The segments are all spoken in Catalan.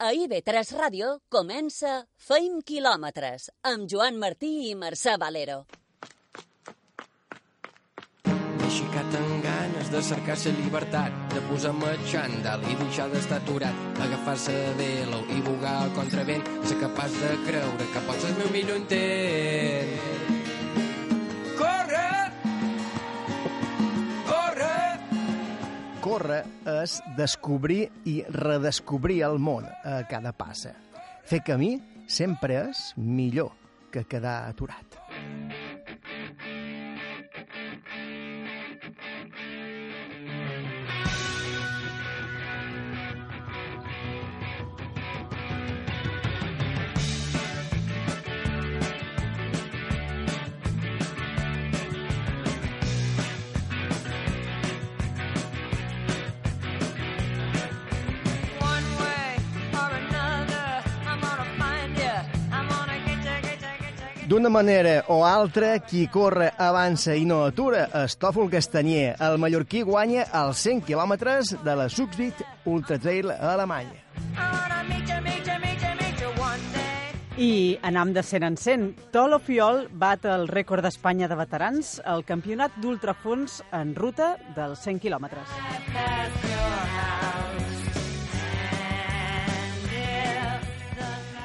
A IB3 Ràdio comença Feim quilòmetres amb Joan Martí i Mercè Valero. M'he aixecat amb ganes de cercar la llibertat, de posar-me xandall i deixar d'estar aturat, agafar-se de velo i bugar al contravent, ser capaç de creure que pots el meu millor intent. Córrer és descobrir i redescobrir el món a cada passa. Fer camí sempre és millor que quedar aturat. D'una manera o altra, qui corre, avança i no atura és Tòfol Castanyer. El mallorquí guanya els 100 quilòmetres de la Subsvit Ultra Trail a Alemanya. I anam de 100 en 100. Tolo Fiol bat el rècord d'Espanya de veterans al campionat d'ultrafons en ruta dels 100 quilòmetres.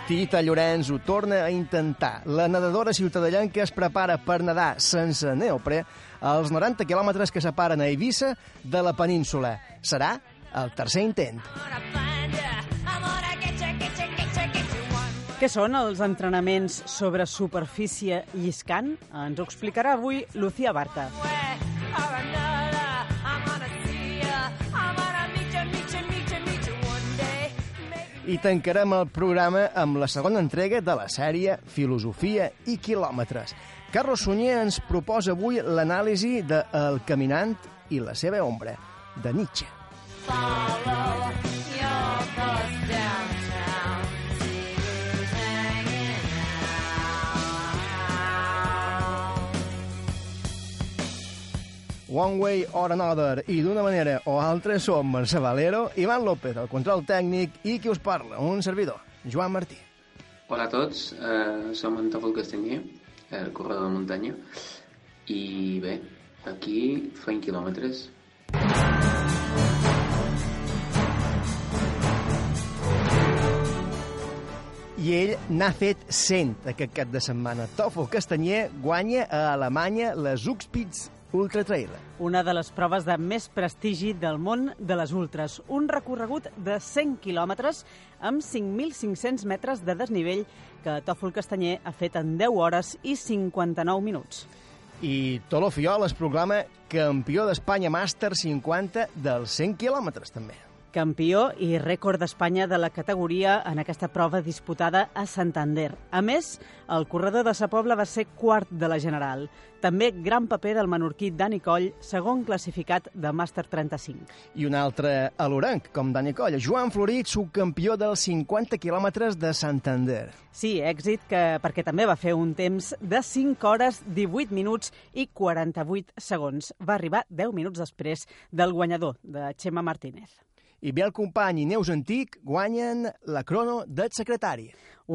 Tita Llorenç ho torna a intentar. La nedadora ciutadellenca es prepara per nedar sense neoprè als 90 quilòmetres que separen a Eivissa de la península. Serà el tercer intent. Què són els entrenaments sobre superfície lliscant? Ens ho explicarà avui Lucía Barca. or I tancarem el programa amb la segona entrega de la sèrie Filosofia i quilòmetres. Carlos Sunyer ens proposa avui l'anàlisi de El caminant i la seva ombra, de Nietzsche. follow One Way or Another i d'una manera o altra som Mercè Valero, Ivan López, el control tècnic i qui us parla, un servidor, Joan Martí. Hola a tots, eh, som en Tòfol Castanyer, el corredor de muntanya, i bé, aquí feim quilòmetres. I ell n'ha fet 100 aquest cap de setmana. Tòfol Castanyer guanya a Alemanya la Zugspitz Ultra Trail. Una de les proves de més prestigi del món de les ultres. Un recorregut de 100 quilòmetres amb 5.500 metres de desnivell que Tòfol Castanyer ha fet en 10 hores i 59 minuts. I Tolo Fiol es proclama campió d'Espanya Màster 50 dels 100 quilòmetres, també. Campió i rècord d'Espanya de la categoria en aquesta prova disputada a Santander. A més, el corredor de Sa Pobla va ser quart de la General. També gran paper del menorquí Dani Coll, segon classificat de Màster 35. I un altre a l'Orenc, com Dani Coll, Joan Florit, subcampió dels 50 quilòmetres de Santander. Sí, èxit que, perquè també va fer un temps de 5 hores, 18 minuts i 48 segons. Va arribar 10 minuts després del guanyador, de Xema Martínez. I Biel Company i Neus Antic guanyen la crono del secretari.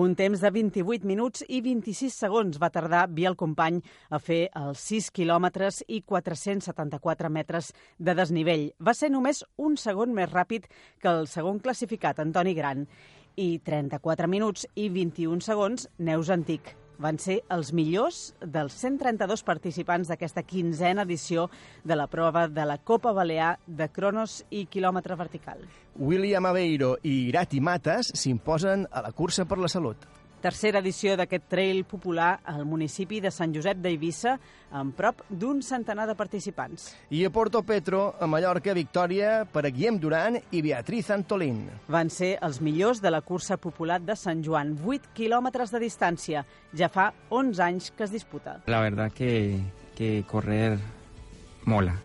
Un temps de 28 minuts i 26 segons va tardar Biel Company a fer els 6 quilòmetres i 474 metres de desnivell. Va ser només un segon més ràpid que el segon classificat, Antoni Gran, i 34 minuts i 21 segons Neus Antic. Van ser els millors dels 132 participants d'aquesta quinzena edició de la prova de la Copa Balear de cronos i quilòmetre vertical. William Aveiro i Irati Matas s'imposen a la cursa per la salut. Tercera edició d'aquest trail popular al municipi de Sant Josep d'Eivissa, amb prop d'un centenar de participants. I a Porto Petro, a Mallorca, victòria per a Guillem Duran i Beatriz Antolín. Van ser els millors de la cursa popular de Sant Joan, 8 quilòmetres de distància. Ja fa 11 anys que es disputa. La verdad que, que correr mola.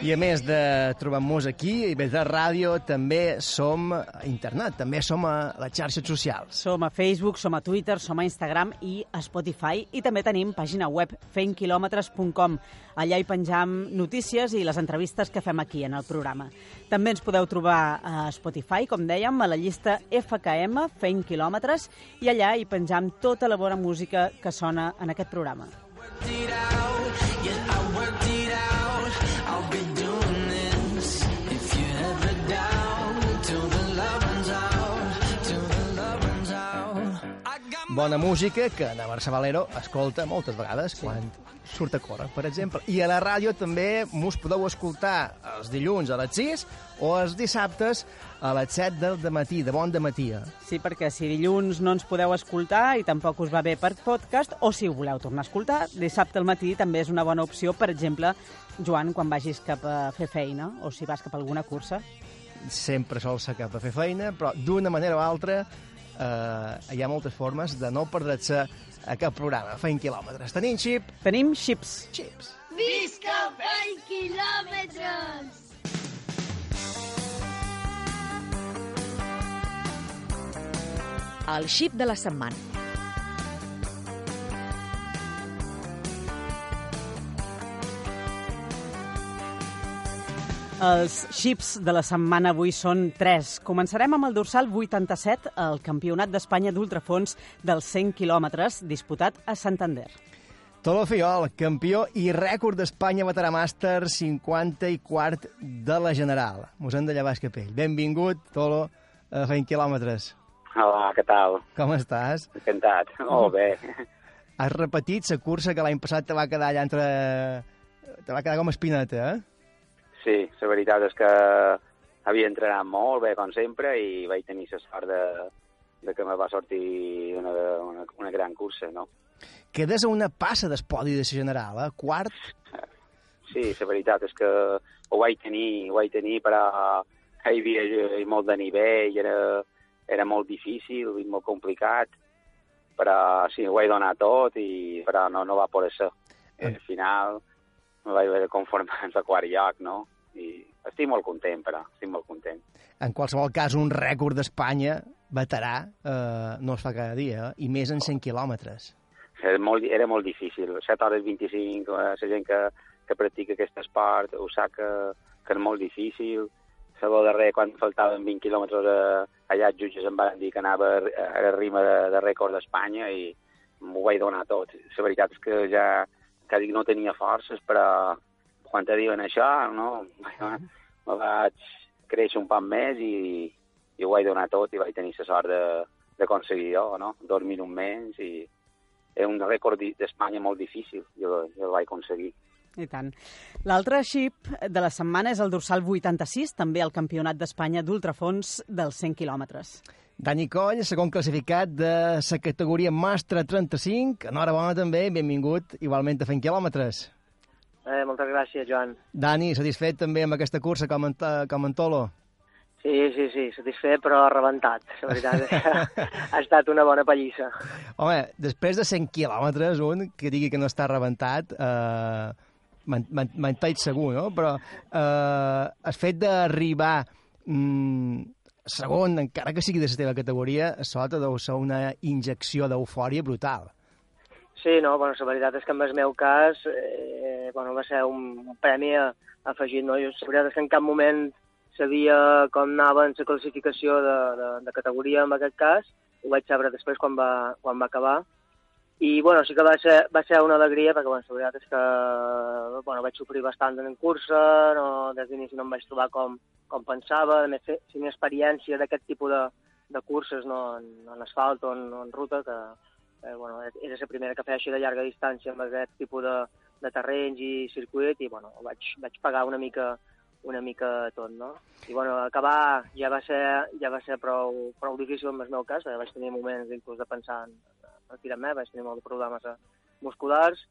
I a més de trobar-nos aquí, i més de ràdio, també som a internet, també som a les xarxes socials. Som a Facebook, som a Twitter, som a Instagram i a Spotify. I també tenim pàgina web feinquilometres.com. Allà hi penjam notícies i les entrevistes que fem aquí en el programa. També ens podeu trobar a Spotify, com dèiem, a la llista FKM, Feint Quilòmetres, i allà hi penjam tota la bona música que sona en aquest programa. Bona música que na Mercè Valero escolta moltes vegades sí. quan surt a córrer, per exemple. I a la ràdio també mos podeu escoltar els dilluns a les 6 o els dissabtes a les 7 del matí, de bon de matí. Sí, perquè si dilluns no ens podeu escoltar i tampoc us va bé per podcast, o si ho voleu tornar a escoltar, dissabte al matí també és una bona opció, per exemple, Joan, quan vagis cap a fer feina o si vas cap a alguna cursa. Sempre sol ser cap a fer feina, però d'una manera o altra eh, hi ha moltes formes de no perdre-se a cap programa. Feint quilòmetres. Tenim xip? Tenim xips. Xips. Visca 20 quilòmetres! El xip de la setmana. Els xips de la setmana avui són tres. Començarem amb el dorsal 87, el Campionat d'Espanya d'Ultrafons dels 100 quilòmetres, disputat a Santander. Tolo Fiol, campió i rècord d'Espanya veterà màster 50 i quart de la General. Mos hem de llevar el capell. Benvingut, Tolo, a Feint quilòmetres. Hola, què tal? Com estàs? Encantat. Molt bé. Has repetit la cursa que l'any passat te va quedar allà entre... Te va quedar com espineta, eh? Sí, la veritat és que havia entrenat molt bé, com sempre, i vaig tenir la sort de, de que me va sortir una, una, una gran cursa, no? Quedes a una passa d'espodi de la General, eh? Quart. Sí, la veritat és que ho vaig tenir, ho vaig tenir, però hi havia molt de nivell, era, era molt difícil molt complicat, però sí, ho vaig donar tot, i, però no, no va poder ser. Al final me vaig haver de conformar amb el quart lloc, no? I estic molt content, però, estic molt content. En qualsevol cas, un rècord d'Espanya veterà eh, no es fa cada dia, eh? i més en 100 quilòmetres. Era molt, era molt difícil. 7 hores 25, eh, la gent que, que practica aquest esport ho sap que, que és molt difícil. Sabó darrer, quan faltaven 20 quilòmetres, eh, allà els jutges em van dir que anava a, a rima de, de rècord d'Espanya i m'ho vaig donar tot. La veritat és que ja quasi no tenia forces, però quan te diuen això, no, me vaig créixer un poc més i, i ho vaig donar tot i vaig tenir la sort de- d'aconseguir-ho, no? dormir un mes i és un rècord d'Espanya molt difícil, jo, jo el vaig aconseguir. I tant. L'altre xip de la setmana és el dorsal 86, també el Campionat d'Espanya d'Ultrafons dels 100 quilòmetres. Dani Coll, segon classificat de la categoria Mastre 35. Enhorabona també, benvingut igualment a fent quilòmetres. Eh, moltes gràcies, Joan. Dani, satisfet també amb aquesta cursa com en, com en Tolo? Sí, sí, sí, satisfet però rebentat. La veritat ha estat una bona pallissa. Home, després de 100 quilòmetres, un que digui que no està rebentat, eh, men- men- menteix segur, no? Però eh, el fet d'arribar mm, segon, encara que sigui de la teva categoria, sota deu ser una injecció d'eufòria brutal. Sí, no, bueno, la veritat és que en el meu cas eh, bueno, va ser un premi afegit. No? Jo, la veritat és que en cap moment sabia com anava en la classificació de, de, de categoria en aquest cas. Ho vaig saber després quan va, quan va acabar. I bueno, sí que va ser, va ser una alegria perquè bueno, la veritat és que bueno, vaig sofrir bastant en cursa, no, des d'inici no em vaig trobar com, com pensava, a més, una experiència d'aquest tipus de, de curses no, en, en asfalt o en, en ruta, que eh, bueno, era la primera que feia així de llarga distància amb aquest tipus de, de terrenys i circuit, i bueno, vaig, vaig pagar una mica una mica tot, no? I bueno, acabar ja va ser, ja va ser prou, prou difícil en el meu cas, perquè vaig tenir moments inclús de pensar en, en retirar-me, vaig tenir molts problemes eh, musculars,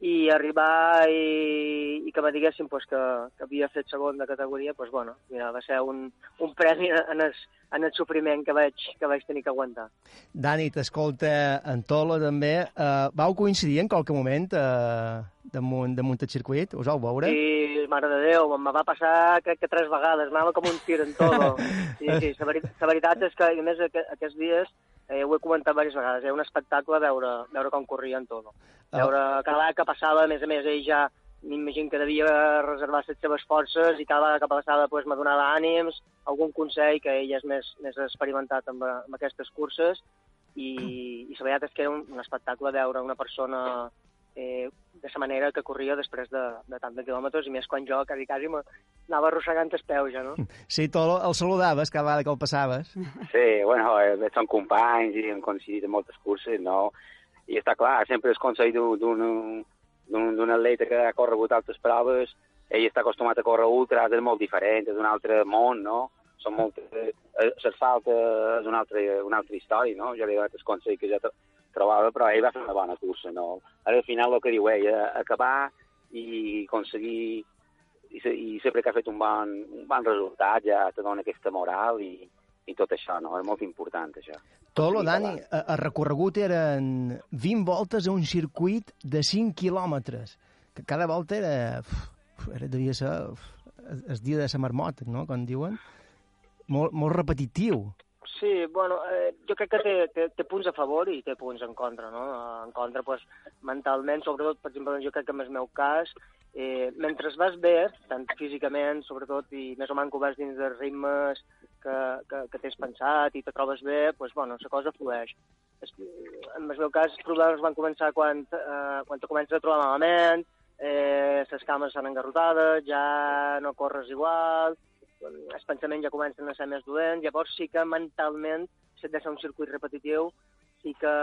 i arribar i, i que me diguessin pues, que, que havia fet segon de categoria, pues, bueno, mira, va ser un, un premi en el, en el sofriment que vaig, que vaig tenir que aguantar. Dani, t'escolta en Tolo també. Uh, vau coincidir en qualque moment uh, damunt, damunt el circuit? Us vau veure? I mare de Déu, me va passar crec que tres vegades, anava com un tir en todo. Sí, sí, la, veri la veritat és que, a més, aqu aquests dies, eh, ho he comentat diverses vegades, era un espectacle veure, veure com corria en todo. Veure cada vegada que passava, a més a més, ell ja m'imagino que devia reservar les seves forces i cada vegada que passava pues, me donava ànims, algun consell, que ell és més, més experimentat amb, amb aquestes curses, i, i la veritat és que era un, un espectacle veure una persona eh, de la manera que corria després de, de tant de quilòmetres, i més quan jo quasi, quasi m'anava arrossegant els peus ja, no? Sí, tu el saludaves cada vegada que el passaves. Sí, bueno, eh, són companys i hem coincidit en moltes curses, no? I està clar, sempre el consell d'un- atleta que ha corregut altres proves, ell està acostumat a córrer ultras, és molt diferent, és un altre món, no? Són molt... Eh, L'asfalt és una altra, una altra història, no? Jo li he donat el consell que ja tro- trobava, però ell va fer una bona cursa, no? Ara, al final, el que diu ell, eh, acabar i aconseguir i, i sempre que ha fet un bon, un bon resultat ja te dona aquesta moral i, i tot això, no? És molt important, això. Tolo, Dani, el recorregut eren 20 voltes a un circuit de 5 quilòmetres, que cada volta era... uf, era devia ser uf, el dia de la marmota, no?, com diuen. Molt, molt repetitiu. Sí, bueno, eh, jo crec que té, té, té punts a favor i té punts en contra, no? En contra, pues, mentalment, sobretot, per exemple, jo crec que en el meu cas, eh, mentre vas bé, tant físicament, sobretot, i més o menys que vas dins dels ritmes que, que, que t'has pensat i te trobes bé, pues, bueno, la cosa flueix. En el meu cas, els problemes van començar quan, eh, quan te comences a trobar malament, eh, les cames s'han engarrotades, ja no corres igual, els pensaments ja comencen a ser més dolents, llavors sí que mentalment, si de ser un circuit repetitiu, sí que,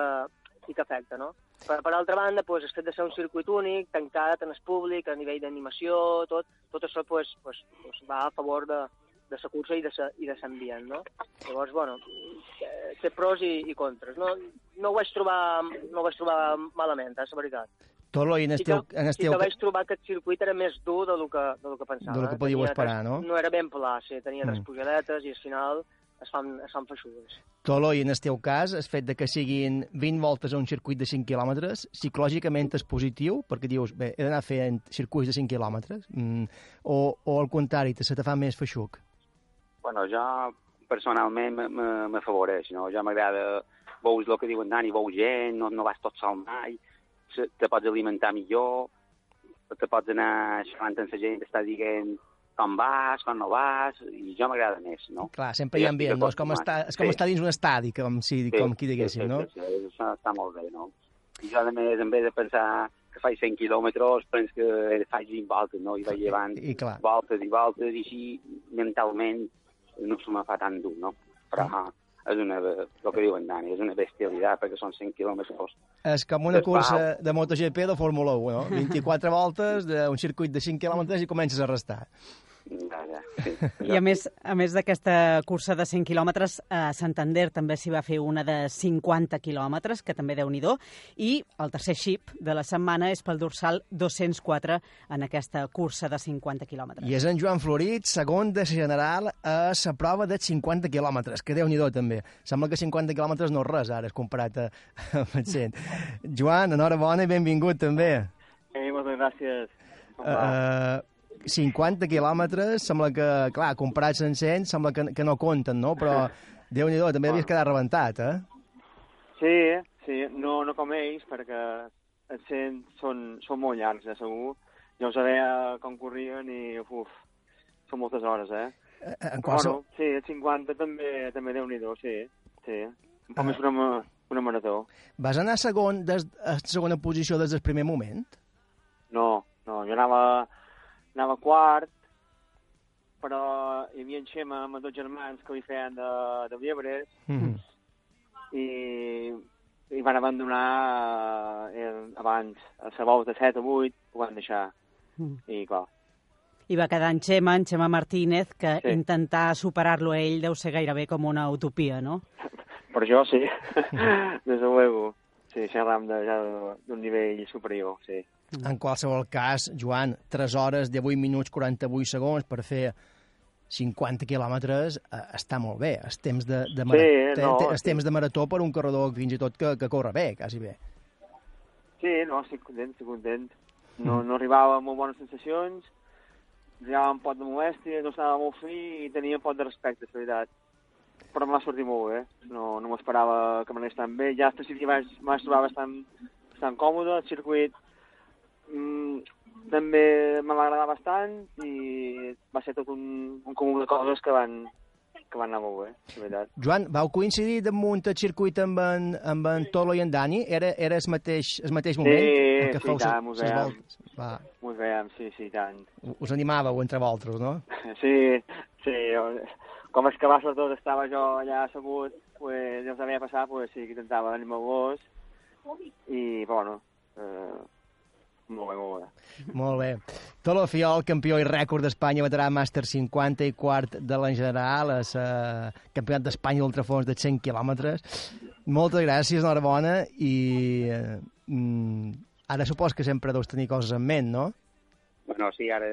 sí que afecta, no? Per, per altra banda, pues, el fet de ser un circuit únic, tancat en el públic, a nivell d'animació, tot, tot això pues, pues, pues, va a favor de, de la cursa i de i de l'ambient, no? Llavors, bueno, eh, té pros i, i contres. No, no ho vaig trobar, no ho vaig trobar malament, eh, la veritat. Tolo, i en el Sí que, en el sí teu, que vaig trobar que el circuit era més dur de lo que, de lo que pensava. De lo que podíeu Tenia esperar, tres- no? No era ben pla, sí, tenia tres Mm. pujadetes i al final es fan, es fan feixugues. Tolo, i en el teu cas, el fet de que siguin 20 voltes a un circuit de 5 quilòmetres, psicològicament és positiu, perquè dius, bé, he d'anar fent circuits de 5 quilòmetres, mm, o, o al contrari, te se te fa més feixuc? Bueno, jo personalment me- me- m'afavoreix, no? Jo m'agrada, veus el que diuen Dani, veus gent, no, no vas tot sol mai, se- te pots alimentar millor, te pots anar xerrant amb la gent, t'està dient com vas, com no vas, i jo m'agrada més, no? Clar, sempre hi ha ambient, no? És com, estar, és com Sí. estar dins un estadi, com, si, com qui diguéssim, sí, no? Sí, sí, sí, això està molt bé, no? I jo, a més, en vez de pensar que faig 100 quilòmetres, penso que faig 20 voltes, no? I vaig llevant I clar. voltes i voltes, i així mentalment no se me fa tan dur, no? Però Ah. És una, el que diuen Dani, és una bestialitat, perquè són 100 quilòmetres. És com una cursa pau. de MotoGP de Fórmula 1, no? 24 voltes d'un circuit de 5 quilòmetres i comences a restar. Ja, ja, sí. I a més, a més d'aquesta cursa de 100 quilòmetres, a Santander també s'hi va fer una de 50 quilòmetres, que també déu nhi i el tercer xip de la setmana és pel dorsal 204 en aquesta cursa de 50 quilòmetres. I és en Joan Florit, segon de general a la prova de 50 quilòmetres, que déu nhi també. Sembla que 50 quilòmetres no és res, ara, és comparat a, amb el 100. Joan, enhorabona i benvingut també. Eh, moltes gràcies. Uh, 50 quilòmetres, sembla que, clar, comparats amb 100, sembla que, que no compten, no? Però, déu nhi també devies quedar rebentat, eh? Sí, sí, no, no com ells, perquè els 100 són, són molt llargs, eh, segur. Jo us veia com corrien i, uf, són moltes hores, eh? En qualsevol... Bueno, sí, el 50 també, també déu nhi sí, sí. Un poc més una, una marató. Vas anar segon des, a segona posició des del primer moment? No, no, jo anava, anava quart, però hi havia en Xema amb els dos germans que li feien de, de llebres, Mm. i, i van abandonar eh, abans, a la volta 7 o 8, ho van deixar. Mm. I clar, I va quedar en Xema, en Xema Martínez, que Sí. intentar superar-lo a ell deu ser gairebé com una utopia, no? per jo sí, des de luego. Sí, xerram de, ja d'un nivell superior, sí. En qualsevol cas, Joan, 3 hores, 18 minuts, 48 segons per fer 50 quilòmetres eh, està molt bé. El temps de, de, mara... Sí, no, el sí. temps de marató per un corredor fins i tot que, que corre bé, quasi bé. Sí, no, estic content, estic content. No, no arribava amb molt bones sensacions, ja un pot de molèstia, no estava molt fi i tenia un pot de respecte, és veritat. Però m'ha sortit molt bé, no, no m'esperava que m'anés tan bé. Ja al principi vaig, vaig trobar bastant, bastant còmode, el circuit mm, també me va agradar bastant i va ser tot un, un comú de coses que van, que van anar molt bé, és veritat. Joan, vau coincidir damunt el circuit amb en, amb en Tolo i en Dani? Era, era el mateix, el mateix moment? sí, feu sí, ses- tant, m'ho ses veiem. Va, M'ho veiem, sí, sí, tant. us animàveu entre vosaltres, no? Sí, sí, jo, com és que va sobretot estava jo allà assegut, pues, ja us havia passat, pues, sí, que intentava animar-vos i, bueno, eh, molt bé, molt bé. Molt bé. Tolo Fiol, campió i rècord d'Espanya, veterà màster 50 i quart de l'any general, és eh, campionat d'Espanya d'ultrafons de 100 quilòmetres. Moltes gràcies, enhorabona, i eh, mm, ara supos que sempre deus tenir coses en ment, no? Bueno, sí, ara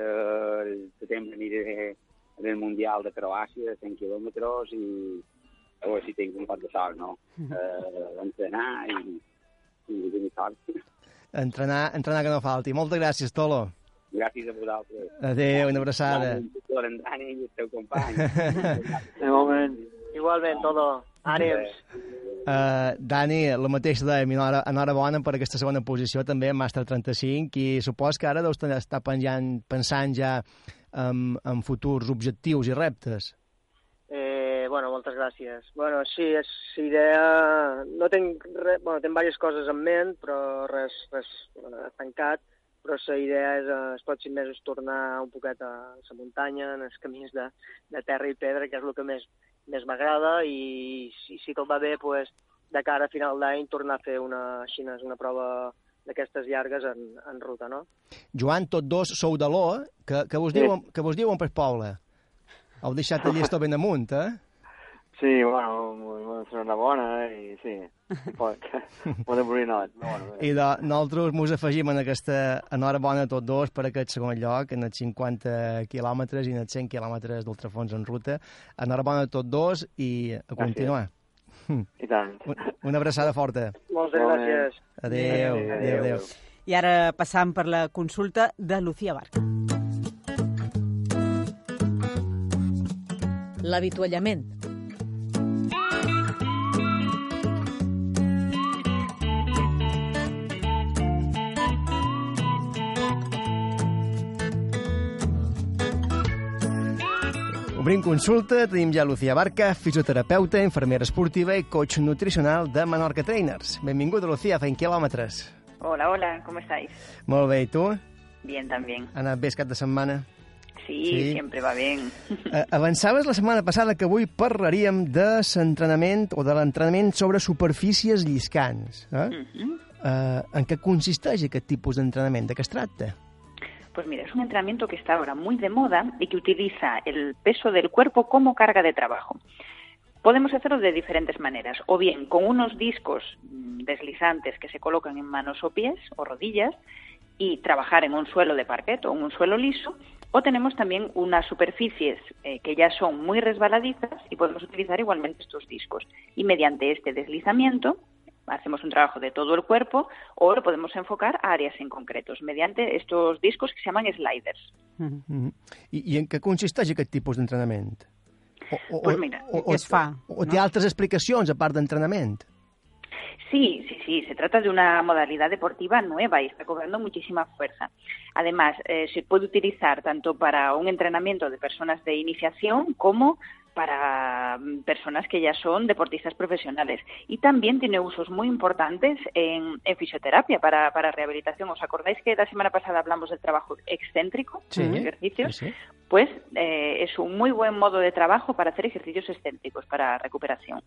el setembre aniré en el Mundial de Croàcia, de 100 quilòmetres, i a veure si tinc un pot de sort, no? Eh, entrenar i, i tenir sort. Entrenar, entrenar que no falti. Moltes gràcies, Tolo. Gràcies a vosaltres. Adéu, una abraçada. Un tutor en Dani i el teu company. Igualment. Igualment, todo. Ànims. Uh, Dani, el mateix de enhora, enhorabona per aquesta segona posició, també en Màster 35, i supos que ara deus estar penjant, pensant ja en, en futurs objectius i reptes. Eh, bueno, moltes gràcies. Bueno, sí, és idea... No tinc res... Bueno, tinc diverses coses en ment, però res, res eh, tancat. Però la idea és, eh, els pròxims mesos, tornar un poquet a la muntanya, en els camins de, de terra i pedra, que és el que més, més m'agrada, i si, si tot va bé, pues, de cara a final d'any, tornar a fer una, així, una prova d'aquestes llargues en, en ruta, no? Joan, tots dos sou de l'O, que, que, vos Sí. diuen, que vos diuen per poble. Heu deixat llistó ben amunt, eh? Sí, bueno, molt- serà una bona i sí, pot, pot obrir not. No, I de, nosaltres mos afegim en aquesta enhorabona tots dos per aquest segon lloc, en els 50 quilòmetres i en els 100 quilòmetres d'ultrafons en ruta. Enhorabona a tots dos i a continuar. I tant. Una abraçada forta. Moltes gràcies. Adéu, adéu, adéu. I ara passam per la consulta de Lucía Barca. L'avituallament. Obrim consulta, tenim ja Lucía Barca, fisioterapeuta, infermera esportiva i coach nutricional de Menorca Trainers. Benvinguda, Lucía, fent quilòmetres. Hola, hola, ¿cómo estáis? Molt bé, i tu? Bien también. Ha anat bé cap de setmana? Sí, Sí. siempre va bien. Eh, avançaves la setmana passada que avui parlaríem de l'entrenament o de l'entrenament sobre superfícies lliscants. Eh? Ujú. Eh, en què consisteix aquest tipus d'entrenament? De què es tracta? Pues mira, es un entrenamiento que está ahora muy de moda y que utiliza el peso del cuerpo como carga de trabajo. Podemos hacerlo de diferentes maneras, o bien con unos discos mm, deslizantes que se colocan en manos o pies o rodillas y trabajar en un suelo de parquet o en un suelo liso, o tenemos también unas superficies eh, que ya son muy resbaladizas y podemos utilizar igualmente estos discos. Y mediante este deslizamiento hacemos un trabajo de todo el cuerpo o lo podemos enfocar a áreas en concretos mediante estos discos que se llaman sliders. I en què consisteix aquest tipus d'entrenament? O, o, Pues mira, o, què es fa, O, o altres explicacions a part d'entrenament? Sí, sí, sí, se trata de una modalidad deportiva nueva y está cobrando muchísima fuerza. Además, eh, se puede utilizar tanto para un entrenamiento de personas de iniciación como para mm, personas que ya son deportistas profesionales. Y también tiene usos muy importantes en, en fisioterapia para, para rehabilitación. ¿Os acordáis que la semana pasada hablamos del trabajo excéntrico, Sí, los ejercicios? sí. Pues eh, es un muy buen modo de trabajo para hacer ejercicios excéntricos para recuperación.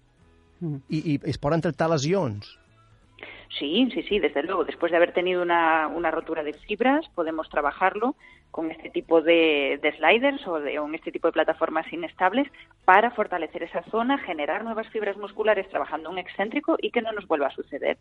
I, i es poden tractar lesions? Sí, sí, sí, desde luego. Después de haber tenido una, una rotura de fibras, podemos trabajarlo con este tipo de, de sliders o, de, en este tipo de plataformas inestables para fortalecer esa zona, generar nuevas fibras musculares trabajando un excéntrico y que no nos vuelva a suceder.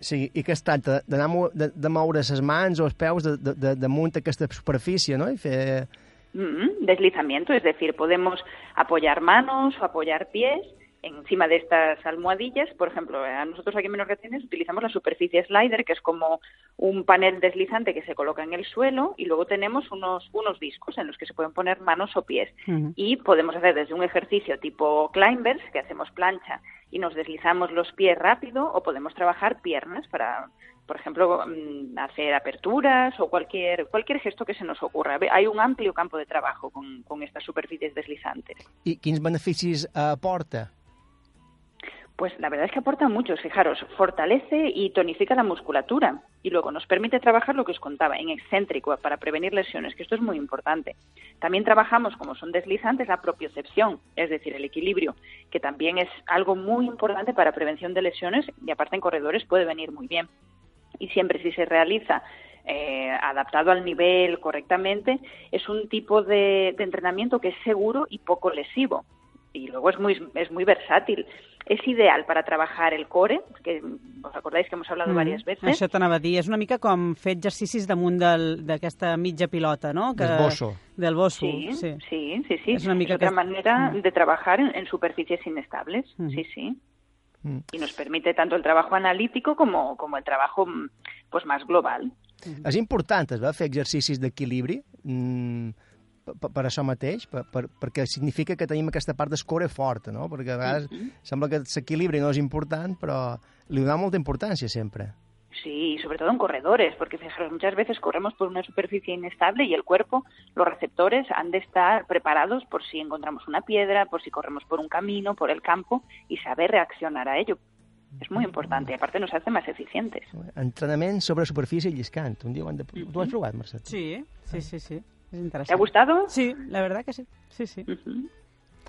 Sí, i que es tracta d'anar de, de moure les mans o els peus de, de, de, damunt aquesta superfície, no? I fer... Mm, Deslizamiento, es decir, podemos apoyar manos o apoyar pies encima de estas almohadillas, por ejemplo, a nosotros aquí en Menorcatines utilizamos la superficie slider, que es como un panel deslizante que se coloca en el suelo, y luego tenemos unos, unos discos en los que se pueden poner manos o pies. Y podemos hacer desde un ejercicio tipo climbers, que hacemos plancha y nos deslizamos los pies rápido, o podemos trabajar piernas para, por ejemplo, mm, hacer aperturas o cualquier, cualquier gesto que se nos ocurra. Hay un amplio campo de trabajo con, con estas superficies deslizantes. I quins beneficis eh, aporta? Pues la verdad es que aporta muchos, fijaros, fortalece y tonifica la musculatura y luego nos permite trabajar lo que os contaba, en excéntrico para prevenir lesiones, que esto es muy importante. También trabajamos, como son deslizantes, la propiocepción, es decir, el equilibrio, que también es algo muy importante para prevención de lesiones y aparte en corredores puede venir muy bien. Y siempre si se realiza eh, adaptado al nivel correctamente, es un tipo de, de entrenamiento que es seguro y poco lesivo y luego es muy es muy versátil. Es ideal para trabajar el core, que os acordáis que hemos hablado varias veces. Mm. Això t'anava a dir. És una mica com fer exercicis damunt del- d'aquesta mitja pilota, no? Del bosso. Del bosso, Sí, sí. sí, sí, sí. Es una mica otra que- manera Mm. de trabajar en, en superficies inestables. Mm. Sí, sí. Mm. Y nos permite tanto el trabajo analítico como, como el trabajo mm, pues más global. És important, es va fer exercicis d'equilibri mm, per, per això mateix, per, per, perquè significa que tenim aquesta part d'escore forta, no? Perquè a vegades sembla que s'equilibri no és important, però li donem molta importància sempre. Sí, y sobre todo en corredores, porque fijaros, muchas veces corremos por una superficie inestable y el cuerpo, los receptores han de estar preparados por si encontramos una piedra, por si corremos por un camino, por el campo y saber reaccionar a ello. Es muy importante y aparte nos hace más eficientes. Entrenament sobre superfície lliscant. Un dia ho han de... Ho has provat, Mercè? Sí, sí, sí, sí. És interessant. ¿Te ha gustado? Sí, la verdad que sí. Sí, sí.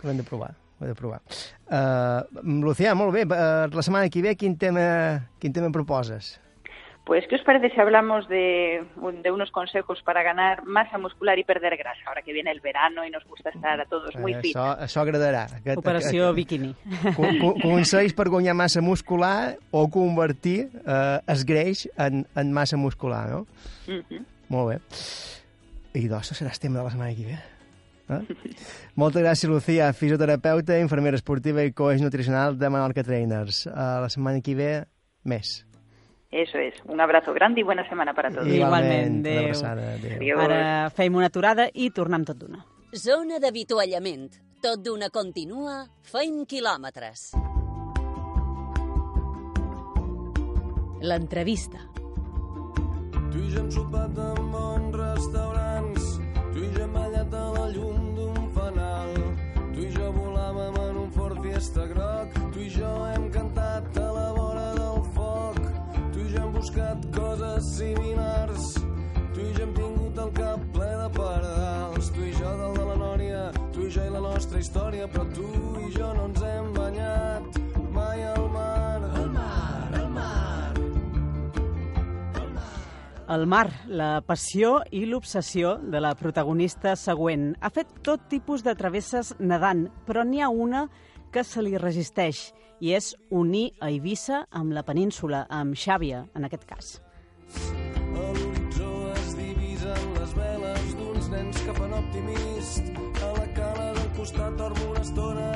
Ho hem de provar, ho hem de provar. Uh, Lucía, molt bé, uh, la setmana que ve quin tema, quin tema em proposes? Pues, ¿qué os parece si hablamos de, un- de unos consejos para ganar masa muscular y perder grasa? Ahora que viene el verano y nos gusta estar a todos muy Eh, fit. això, això agradarà. Aquest, Operació aquest- biquini. Co- co- Consells per guanyar massa muscular o convertir eh, es greix en, en massa muscular, no? Ujú. Molt bé. I doncs, serà el tema de la setmana que ve. Eh? Moltes gràcies, Lucía, fisioterapeuta, infermera esportiva i coach nutricional de Menorca Trainers. A la setmana que ve, més. Eso es. Un abrazo grande y buena semana para todos. Igualment, una adéu. abraçada, adéu. Adiós. Ara feim una aturada i tornem tot d'una. Zona d'avituallament. Tot d'una continua, feim quilòmetres. L'entrevista. Tu i jo hem sopat en bons restaurants, tu i jo hem ballat a la llum d'un fanal, tu i jo volàvem en un Ford Fiesta groc, tu i jo hem cantat a la vora del foc, tu i jo hem buscat coses similars, tu i jo hem tingut el cap ple de pardals, tu i jo dalt de la nòria, tu i jo i la nostra història, però tu i jo no ens hem El mar, la passió i l'obsessió de la protagonista següent. Ha fet tot tipus de travesses nedant, però n'hi ha una que se li resisteix, i és unir a Eivissa amb la península, amb Xàbia, en aquest cas. A l'horitzó es divisen les veles d'uns nens que fan optimist. A la cala del costat dormo una estona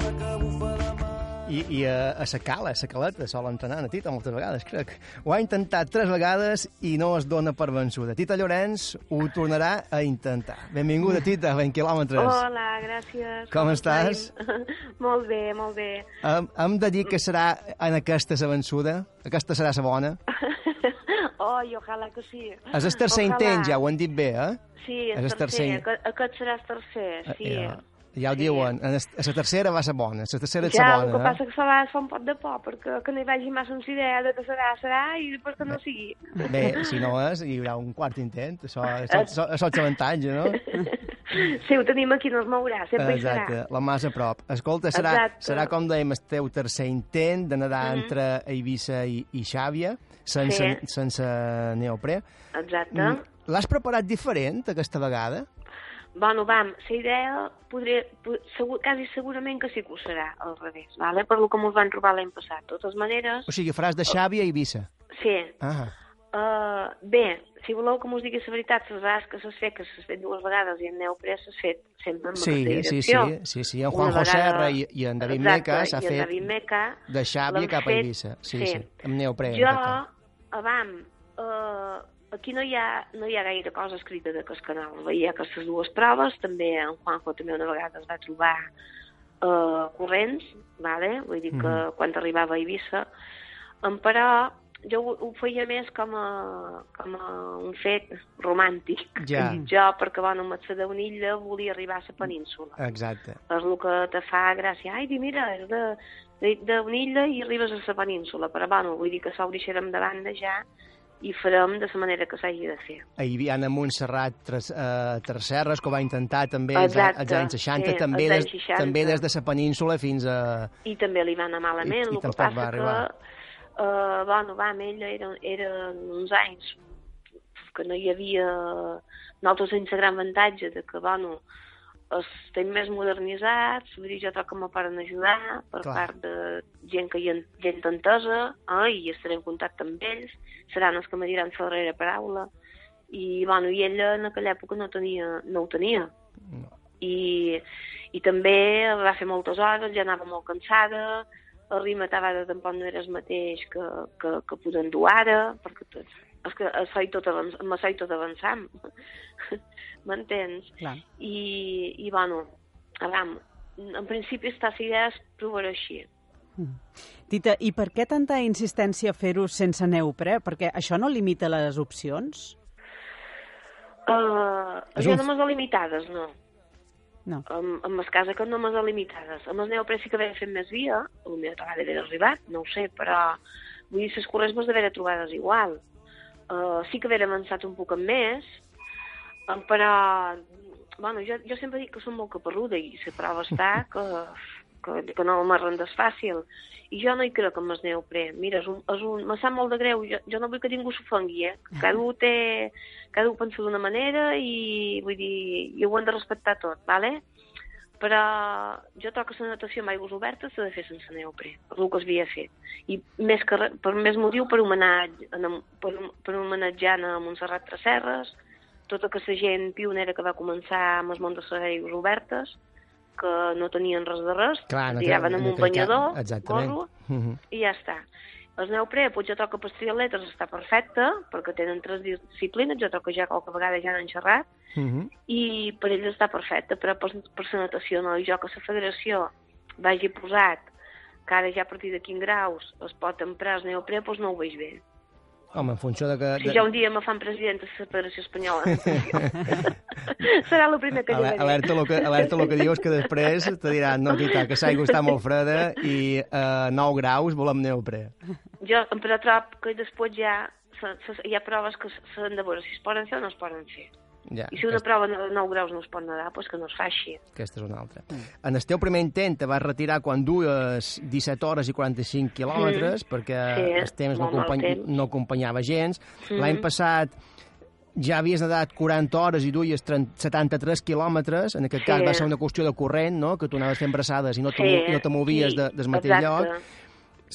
I, i a, a sa cala, a sa caleta, sol entrenar a Tita moltes vegades, crec. Ho ha intentat tres vegades i no es dona per vençuda. Tita Llorenç ho tornarà a intentar. Benvinguda, Tita, a 20 quilòmetres. Hola, gràcies. Com estàs? estem? molt bé, molt bé. Hem, hem de dir que serà en aquesta sa vençuda? Aquesta serà sa bona? Oh, i ojalà que sí. És el tercer Ojalà. intent, ja ho han dit bé, eh? Sí, el tercer. tercer. Aquest, serà el tercer, sí. Ja, ja ho diuen. En es- La tercera va ser bona, la tercera és Ja, la el que bona, passa que se va fa un poc de por, perquè que no hi vagi massa una idea de que serà, serà, i després que no sigui. eh? Bé, si no és, hi haurà un quart intent. Això, això, això, això és l'avantatge, no? Sí, ho tenim aquí, no es mourà, sempre hi Exacte, serà. la massa a prop. Escolta, serà, Exacte. serà com dèiem, el teu tercer intent de nedar Mhm. entre Eivissa i, i Xàbia, sense, Sí. sense neoprè. Exacte. Mm, L'has preparat diferent aquesta vegada? Bueno, vam, la idea podria, po- segur, quasi segurament que sí que ho serà al revés, vale? per lo que ens van trobar l'any passat. De totes maneres, O sigui, faràs de Xàbia a Eivissa. sí, Ah, Uh, bé, si voleu que m'us digui la veritat, les vegades que s'has fet, que s'has fet dues vegades i en neoprè s'has fet sempre en Sí, sí, sí, direcció. sí, sí, en Una Juanjo vegada- i, i en David Exacte, Meca s'ha fet David Meca de Xàbia cap a Eivissa. Sí, sí, sí. amb neoprè. en Jo, aquest cas. Aquí no hi, ha, no hi ha gaire cosa escrita de que canal. Veia aquestes dues proves, també en Juanjo també una vegada es va trobar eh, corrents, vale? vull dir que Mhm. quan arribava a Eivissa, em, però jo ho, ho feia més com a, com a un fet romàntic. Ja. Jo, perquè bueno, amb la d'Unilla volia arribar a la península. Exacte. És el que te fa gràcia. Ai, di, mira, és de, de, de Unilla i arribes a la península. Però, bueno, vull dir que s'ho deixarem de banda ja i farem de la manera que s'hagi de fer. Ahir Viana Montserrat Tres, eh, Tercerres, que ho va intentar també Exacte, als anys 60, sí, també, des, anys 60. també des de la península fins a... I també li va anar malament, I- i el que passa va arribar. que, eh, bueno, va, amb ella eren, eren uns anys que no hi havia... Nosaltres sense gran avantatge de que, bueno, estem més modernitzats, vull dir, jo trobo que me poden ajudar per Clar. part de gent que hi ha gent entesa, eh, i estaré en contacte amb ells, seran els que me diran la darrera paraula, i, bueno, i ella en aquella època no, tenia, no ho tenia. I, i també va fer moltes hores, ja anava molt cansada, el ritme a vegades tampoc no era el mateix que, que, que podem dur ara, perquè tot, és que soy tot avanç, me soy tot avançant, m'entens? I, i bueno, avam, en principi està la idea és provar així. Tita, i per què tanta insistència a fer-ho sense neoprè? Perquè això no limita les opcions? Uh, jo un- no m'has limitades, no. No. Amb, amb les cases que no m'has limitades. Amb el neoprè sí que havia fet més via, potser t'ha d'haver arribat, no ho sé, però vull dir, les corrents m'has d'haver trobades igual. Uh, sí que haver avançat un poc més, uh, però bueno, jo, jo sempre dic que som molt caparruda i la prova està que, que, que no m'arrendes fàcil. I jo no hi crec amb el neoprè. Mira, és un, és un, me sap molt de greu. Jo, jo no vull que ningú s'ofengui, eh? Cada un té... Cada un pensa d'una manera i, vull dir, i ho hem de respectar tot, vale? Però jo trobo que la natació amb aigües obertes s'ha de fer sense neoprè, per el que es havia fet. I més que, per més motiu per, homenatge, per, per homenatjar a Montserrat Tresserres, tota aquesta gent pionera que va començar amb el món de les aigües obertes, que no tenien res de res, Clar, es tiraven amb un banyador, Exactament. gorro, Mhm. i ja està. El neoprè, que per triatletes està perfecte, perquè tenen tres disciplines, jo que ja qualque vegada ja n'han xerrat, Mhm. i per ells està perfecte, però per, per la natació no. I jo que la federació vagi posat que ara ja a partir de quin graus es pot emprar el neoprè, doncs no ho veig bé. Home, en funció de que... Si ja un dia me fan president de la Federació Espanyola, serà el primer que diré. Alerta el que, alerta el que dius, que després te diran no, tita, que l'aigua està molt freda i a 9 graus volem neoprè. Jo, però trobo que després ja se, se, hi ha proves que s'han de veure si es poden fer o no es poden fer. Ja, I si una prova de 9 graus no es pot nedar, doncs que no es faci. aquesta és una altra. En el teu primer intent te vas retirar quan dues 17 hores i 45 quilòmetres, Mm. perquè Sí, el temps no, acompany, temps. no acompanyava gens. Mm. L'any passat ja havies nedat 40 hores i duies 30, 73 quilòmetres, en aquest Sí. cas va ser una qüestió de corrent, no? que tu anaves fent braçades i no te, Sí, no te movies sí, de, del mateix exacte. lloc.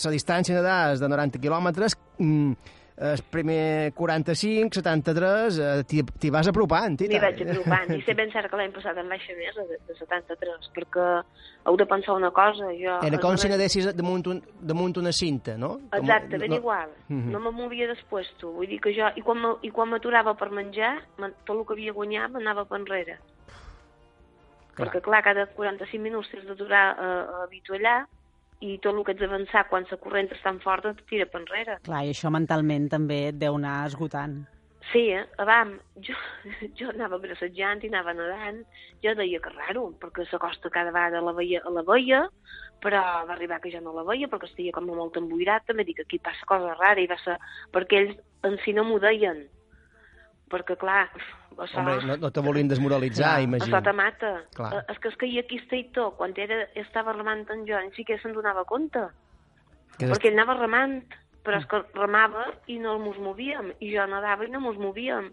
La distància nedada és de 90 quilòmetres, mm, el primer 45, 73, eh, t'hi vas apropant. tita. M'hi vaig apropant. I sé ben cert que l'any passat em vaig fer més, de, de 73, perquè heu de pensar una cosa. Jo, Era com si no nedessis damunt, un, damunt una cinta, no? Exacte, ben no- igual. Mhm. No me movia després, tu. Vull dir que jo... I quan i quan m'aturava per menjar, me- tot el que havia guanyat m'anava per enrere. Clar. Perquè, clar, cada 45 minuts t'has d'aturar a, a avituallar i tot el que ets d'avançar quan la corrent és tan forta et tira per enrere. Clar, i això mentalment també et deu anar esgotant. Sí, eh? Abam, jo, jo anava bracejant i anava nedant. Jo deia que raro, perquè la costa cada vegada la veia, la veia, però va arribar que ja no la veia perquè estia com molt emboirat. També dic que aquí passa cosa rara i va ser... perquè ells en si no m'ho deien. Perquè, clar, això, Hombre, no, no te volien desmoralitzar, això imagino. te mata. Clar. Eh, És que es caia aquí Esteitó, quan era, estava remant en jo, ni siquiera se'n donava compte. Que Perquè ell anava remant, però és que remava i no mos movíem, i jo nedava i no mos movíem.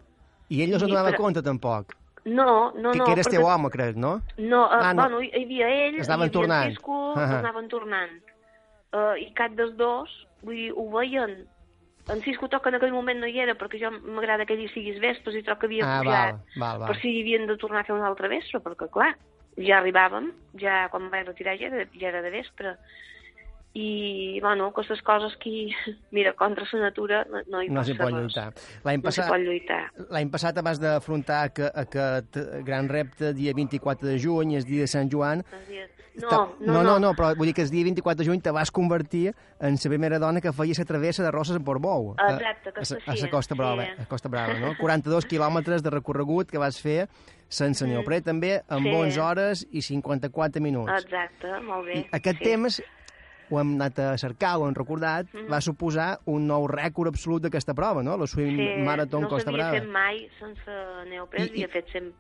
I ell no se'n I donava per- compte, tampoc. No, no, que, no. que eres perquè- teu home, crec, no? No, uh, Ah, no. bueno, hi havia ell, Es anaven hi havia tornant. el Cisco, Ah. es anaven tornant. Uh, I cap dels dos, vull dir, ho veien. En Cisco Toc en aquell moment no hi era, perquè jo m'agrada que ell siguis vespres i troc que havia Ah, pujat val, val, val. per si havien de tornar a fer una altra vespre, perquè clar, ja arribàvem, ja quan vaig retirar ja era, ja era de vespre. I, bueno, aquestes coses que, mira, contra la natura no, no hi No passa pot lluitar. L'any No passat, pot lluitar. l'any passat vas d'afrontar que- aquest gran repte, dia 24 de juny, és dia de Sant Joan. No, Ta- no, no, no, no, però vull dir que el dia 24 de juny te vas convertir en la primera dona que feia la travessa de Roses en Portbou. a- Exacte, a, aquesta a, a sí, la Costa Brava, sí. a Costa Brava, no? 42 quilòmetres de recorregut que vas fer sense Mm. neoprè, també amb Sí. 11 hores i 54 minuts. Exacte, molt bé. I aquest sí. temps ho hem anat a cercar, ho hem recordat, Mhm. va suposar un nou rècord absolut d'aquesta prova, no? La Swim Sí, Marathon no Costa s'havia Brava. fet mai sense neoprè, I- i- havia fet sempre...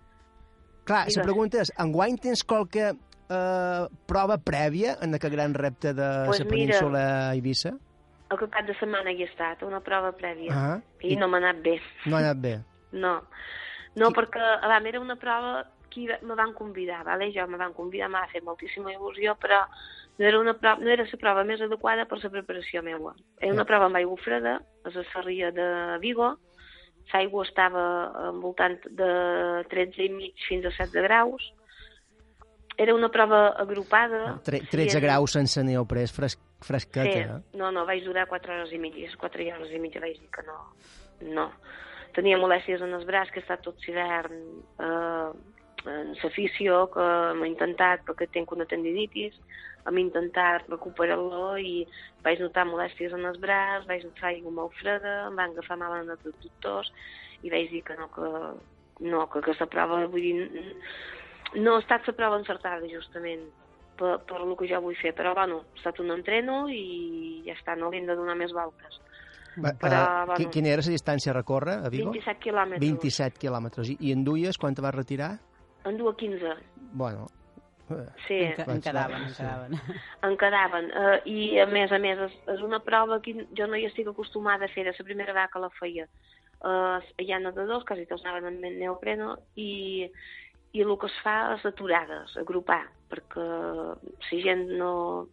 Clar, la pregunta és, enguany tens qualque eh, prova prèvia en aquest gran repte de la Pues mira. península Eivissa? El cap de setmana hi he estat, una prova prèvia. Ah, I, i- no m'ha anat bé. No ha anat bé. No, no perquè a veure, era una prova que me van convidar, vale? jo me van convidar, m'ha fet moltíssima il·lusió, però no era, una prova, no era la prova més adequada per la preparació meua. Era una prova amb aigua freda, a la serria de Vigo, l'aigua estava envoltant de 13 i mig fins a 7 de graus, era una prova agrupada. Tre sí, 13 era- graus sense neoprè, és fres fresqueta, Sí, eh? no, no, vaig durar 4 hores i mitja, i a les 4 hores i mitja vaig dir que no, no. Tenia molèsties en el braç, que estat tot l'hivern eh, en l'afició, que m'he intentat, perquè tinc una tendinitis, hem intentat recuperar-lo i vaig notar molèsties en el braç, vaig notar aigua molt freda, em van agafar mal en els doctors i vaig dir que no, que, no, que aquesta prova, vull dir, no ha estat la prova encertada, justament, per, per el que jo vull fer, però, bueno, ha estat un entreno i ja està, no li hem de donar més voltes. Va, Però, eh, bueno. qui- Quina era la distància a recórrer a Vigo? 27 quilòmetres. 27 quilòmetres. I, I en duies quan te vas retirar? En du a 15. Bueno, eh, Sí. En, en quedaven, en quedaven. en quedaven. Uh, I, a més a més, és, és una prova que jo no hi estic acostumada a fer, de la primera vegada que la feia. Uh, hi ha nedadors, quasi tots anaven amb neopreno, i, i el que es fa és aturades, agrupar, perquè si gent no,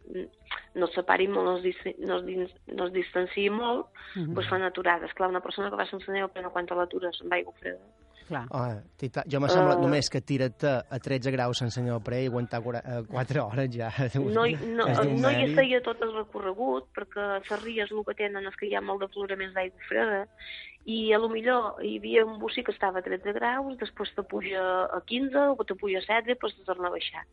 no es separi molt, no es, no es, no es distanciï molt, Mhm. doncs fan aturades. Clar, una persona que va sense neopreno quan te l'atures amb aigua freda, Clar. Oh, tita, jo m'ha semblat Eh. només que tira't a, a 13 graus sense neoprè i aguantar 4 hores ja. no, no, És d'un no hi feia tot el recorregut, perquè les ries el que tenen és que hi ha molt d'afloraments d'aigua freda, i a lo millor hi havia un bocí que estava a 13 graus, després te puja a 15, o te puja a 7, després te torna a baixar.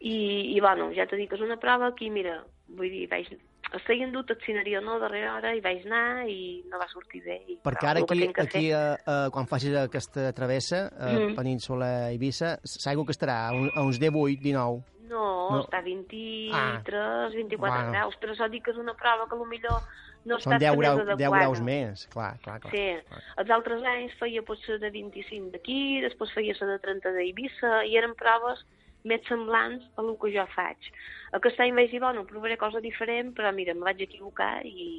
I, i bueno, ja t'he dit que és una prova que, mira, vull dir, vaig, estigui endut el scenario no darrere hora i vaig anar i no va sortir bé. I, Perquè ara aquí, que aquí a, quan facis aquesta travessa, a Mhm. Península Eivissa, s'aigua que estarà a, un, a uns 18, 19. No, No. està a 23, Ah. 24 Bueno. graus, però això dic que és una prova que millor no Són està 10, grau, més 10 adequada. graus més, clar, clar, clar. Sí, els altres anys feia potser de 25 d'aquí, després feia la de 30 d'Eivissa, i eren proves més semblants a el que jo faig. Aquest any vaig dir, bueno, provaré cosa diferent, però mira, em vaig equivocar i,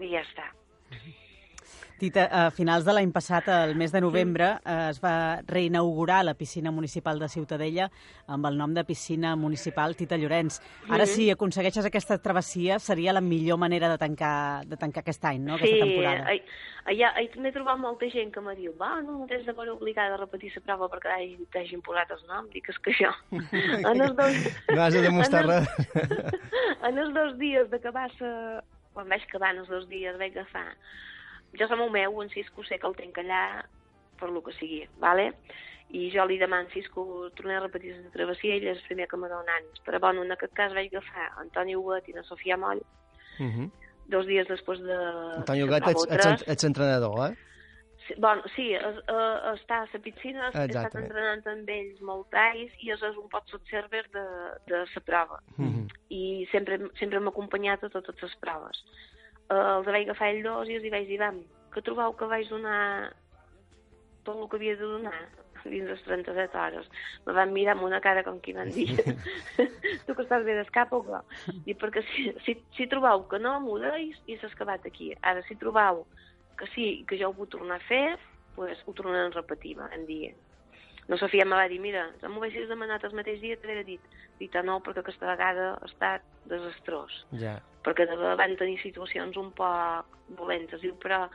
i ja està. Tita, a finals de l'any passat, el mes de novembre, eh, es va reinaugurar la piscina municipal de Ciutadella amb el nom de piscina municipal Tita Llorenç. Ara, si aconsegueixes aquesta travessia, seria la millor manera de tancar, de tancar aquest any, no?, aquesta sí, temporada. ai- allà, allà m'he trobat molta gent que me diu va, no, no tens de veure obligada a repetir la prova perquè t'hagi- t'hagin posat el nom. Dic, és que jo... en els dos, No has de demostrar en res. en els dos dies d'acabar sa... quan vaig acabar en els dos dies vaig agafar jo som el meu, en Cisco sé que el tinc allà per lo que sigui, vale? i jo li demano Cisco tornar a repetir la travessia ell és el primer que me dona ànims però bueno, en aquest cas vaig agafar Antoni Huguet i la Sofia Moll Mhm. dos dies després de... Antoni Huguet, ets, ets, ets entrenador, eh? Sí, bueno, sí, es, uh, està a la piscina, he estat entrenant amb ells molt anys i és un pot observer de, de la prova. Mhm. I sempre, sempre m'ha acompanyat a totes les proves. Uh, els vaig agafar ell dos i els hi vaig dir, vam, que trobeu que vaig donar tot el que havia de donar dins les 37 hores. Me van mirar amb una cara com qui van dir tu que estàs bé d'escap o què? I perquè si, si, si trobeu que no, m'ho deis i s'ha acabat aquí. Ara, si trobeu que sí, que jo ho vull tornar a fer, pues, ho tornarem a repetir, em dir. No Sofia em va dir, mira, si m'ho haguessis demanat el mateix dia, t'hauria dit. Dit, "Ah, no, perquè aquesta vegada ha estat desastrós. Ja. Perquè van tenir situacions un poc dolentes. Diu, però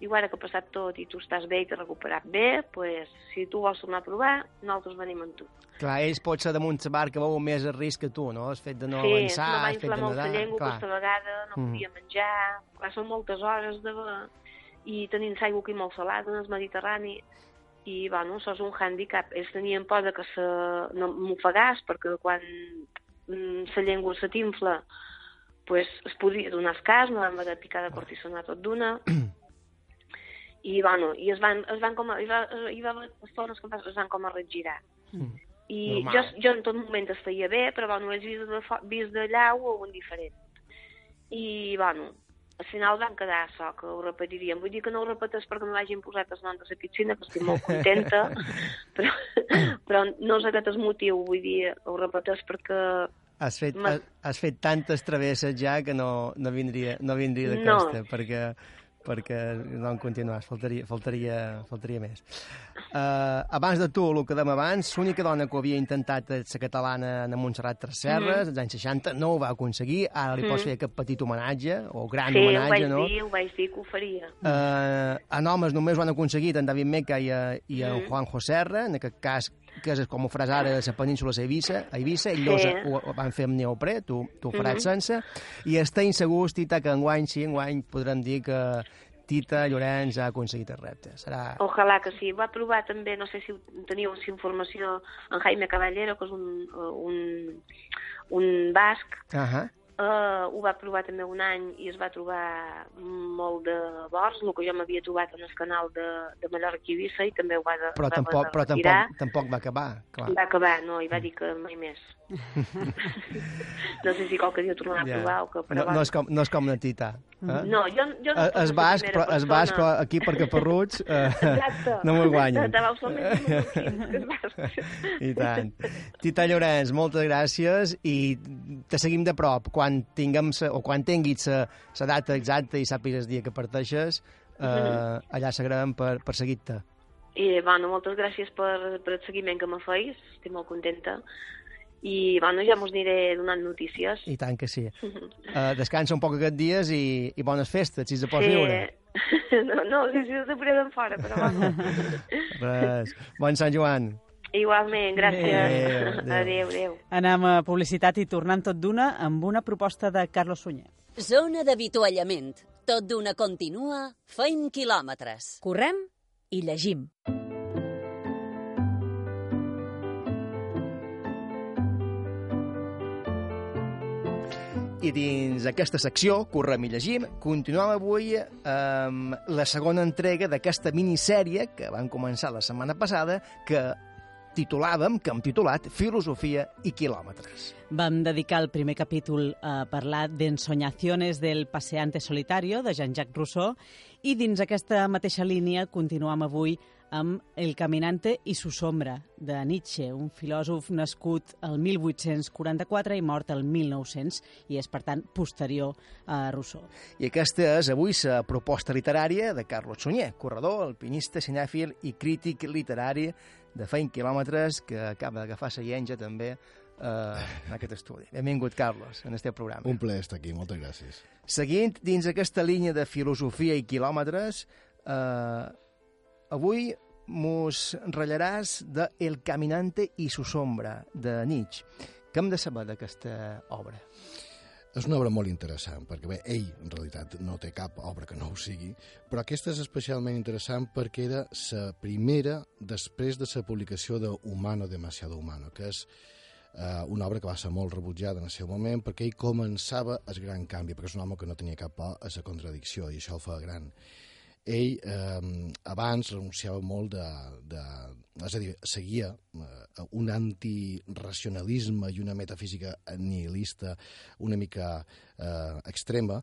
diu, ara que ha passat tot i tu estàs bé i t'has recuperat bé, pues, si tu vols tornar a provar, nosaltres venim amb tu. Clar, ells pot ser damunt la barca veuen més el risc que tu, no? El fet de no sí, avançar, va el fet de inflar molt la nedar... llengua clar. aquesta vegada, no Mm. podia menjar, clar, són moltes hores de i tenint l'aigua aquí molt salada en el Mediterrani, i, bueno, això és un hàndicap. Ells tenien por de que se, no m'ofegàs, perquè quan mm, la llengua se t'infla, pues, es podia donar el cas, no van haver de picar de cortisona tot d'una, i, bueno, i es van, es van com a, hi va, hi va haver estones que es van com a regirar. I jo, Normal. jo en tot moment estaia bé, però bueno, ells vist de, vist d'allà ho veuen diferent. I, bueno, al final van quedar això, que ho repetiríem. Vull dir que no ho repeteix perquè me l'hagin posat el nom de la piscina, que estic molt contenta, però, però no és aquest el motiu, vull dir, ho repeteix perquè Has fet, has, has fet tantes travesses ja que no, no vindria, no vindria de No. costa, perquè, perquè no en continuàs, faltaria, faltaria, faltaria més. Uh, abans de tu, el que dèiem abans, l'única dona que ho havia intentat la catalana en Montserrat Tresserres, Mhm. als anys 60, no ho va aconseguir, ara li pots Mhm. fer aquest petit homenatge, o gran sí, ho homenatge, vaig no? dir, ho vaig dir que ho faria. Uh, en homes només ho han aconseguit en David Meca i, eh, i en Mhm. Juanjo Serra, en aquest cas que és com ho faràs ara de la península a Eivissa, a Eivissa ells Sí. dos ho, ho van fer amb neoprè, tu, tu ho faràs Mhm. sense, i estem segurs, Tita, que enguany sí, enguany podrem dir que Tita Llorenç ha aconseguit el repte. Serà... Ojalà que sí. Va provar també, no sé si teniu si informació, en Jaime Caballero, que és un, un, un basc, Uh -huh. Uh, ho va provar també un any i es va trobar molt de bors, el que jo m'havia trobat en el canal de, de Mallorca i Eivissa i també ho va, de, Però, va tampoc, però tampoc, tampoc va acabar, clar. Va acabar, no, i va dir que mai més. no sé si qualque dia tornarà a Ja. provar o que... No, Però no, és com, no és com la Tita. Eh? No, jo, jo no Eh, es basc, primera però, es basc, però aquí per Caparruts eh, Exacte. no m'ho guanyen. Bascs. I tant. Tita Llorenç, moltes gràcies i te seguim de prop. Quan tinguem sa, o quan tinguis la data exacta i sàpigues el dia que parteixes, eh, Mhm. allà s'agraden per, per seguir-te. I, bueno, moltes gràcies per, per el seguiment que me feis, estic molt contenta. I, bueno, ja mos aniré donant notícies. I tant que sí. Uh, descansa un poc aquests dies i, i bones festes, si se pots sí. viure. No, no, sí, sí, us après d'en fora, però vamos. Res. Bon Sant Joan. Igualment, gràcies. Adéu, adéu. Adéu, adéu. Anem a publicitat i tornant tot d'una amb una proposta de Carlos Sunyer. Zona d'avituallament. Tot d'una continua, feim quilòmetres. Correm i llegim. I dins aquesta secció, Correm i llegim, continuem avui amb la segona entrega d'aquesta minissèrie que van començar la setmana passada, que titulàvem, que hem titulat Filosofia i quilòmetres. Vam dedicar el primer capítol a parlar d'Ensoñaciones del paseante solitario, de Jean-Jacques Rousseau, i dins aquesta mateixa línia continuam avui amb El caminante i su sombra, de Nietzsche, un filòsof nascut el 1844 i mort el 1900, i és, per tant, posterior a Rousseau. I aquesta és avui la proposta literària de Carlos Sunyer, corredor, alpinista, cinèfil i crític literari de feint quilòmetres que acaba d'agafar la llenja també eh, en aquest estudi. Benvingut, Carlos, en este programa. Un plaer estar aquí, moltes gràcies. Seguint dins aquesta línia de filosofia i quilòmetres, eh, avui mos ratllaràs de El caminante i su sombra, de Nietzsche. Què hem de saber d'aquesta obra? És una obra molt interessant, perquè bé, ell en realitat no té cap obra que no ho sigui, però aquesta és especialment interessant perquè era la primera després de la publicació de Humano demasiado humano, que és eh, una obra que va ser molt rebutjada en el seu moment perquè ell començava el gran canvi, perquè és un home que no tenia cap por a la contradicció i això el fa gran. Ell eh, abans renunciava molt de, de... És a dir, seguia eh, un antirracionalisme i una metafísica nihilista una mica eh, extrema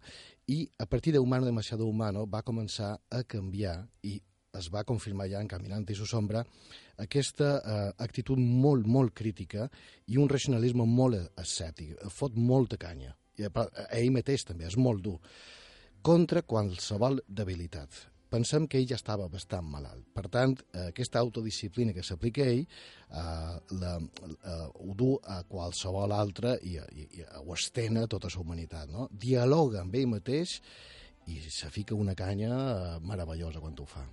i a partir de Humano demasiado humano va començar a canviar i es va confirmar ja en Caminante i su sombra aquesta eh, actitud molt, molt crítica i un racionalisme molt escètic, fot molta canya. I a, a ell mateix també és molt dur contra qualsevol debilitat, pensem que ell ja estava bastant malalt. Per tant, eh, aquesta autodisciplina que s'aplica a ell eh, la, eh, ho du a qualsevol altre i, i, i ho estén a tota la humanitat. No? Dialoga amb ell mateix i se fica una canya eh, meravellosa quan ho fa.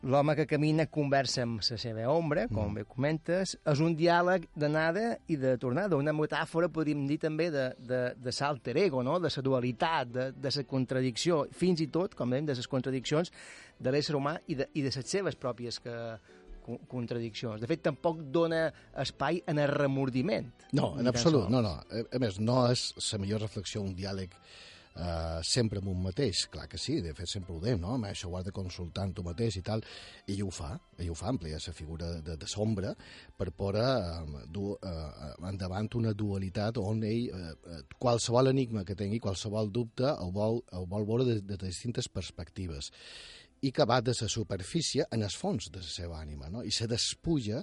L'home que camina conversa amb la seva ombra, com mm. bé comentes, és un diàleg d'anada i de tornada, una metàfora, podríem dir també, de, de, de l'alter ego, no? de la dualitat, de, de la contradicció, fins i tot, com dèiem, de les contradiccions de l'ésser humà i de, i de les seves pròpies que, co- contradiccions. De fet, tampoc dona espai en el remordiment. No, en absolut, no, no. A, a més, no és la millor reflexió un diàleg eh, sempre amb un mateix. Clar que sí, de fet sempre ho dèiem, no? Home, això ho has de consultar amb tu mateix i tal. I ho fa, ell ho fa, amplia la figura de, de sombra per poder eh, dur eh, endavant una dualitat on ell, eh, eh, qualsevol enigma que tingui, qualsevol dubte, el vol, el vol veure de, de distintes perspectives i que va de la superfície en el fons de la seva ànima, no? i se despuja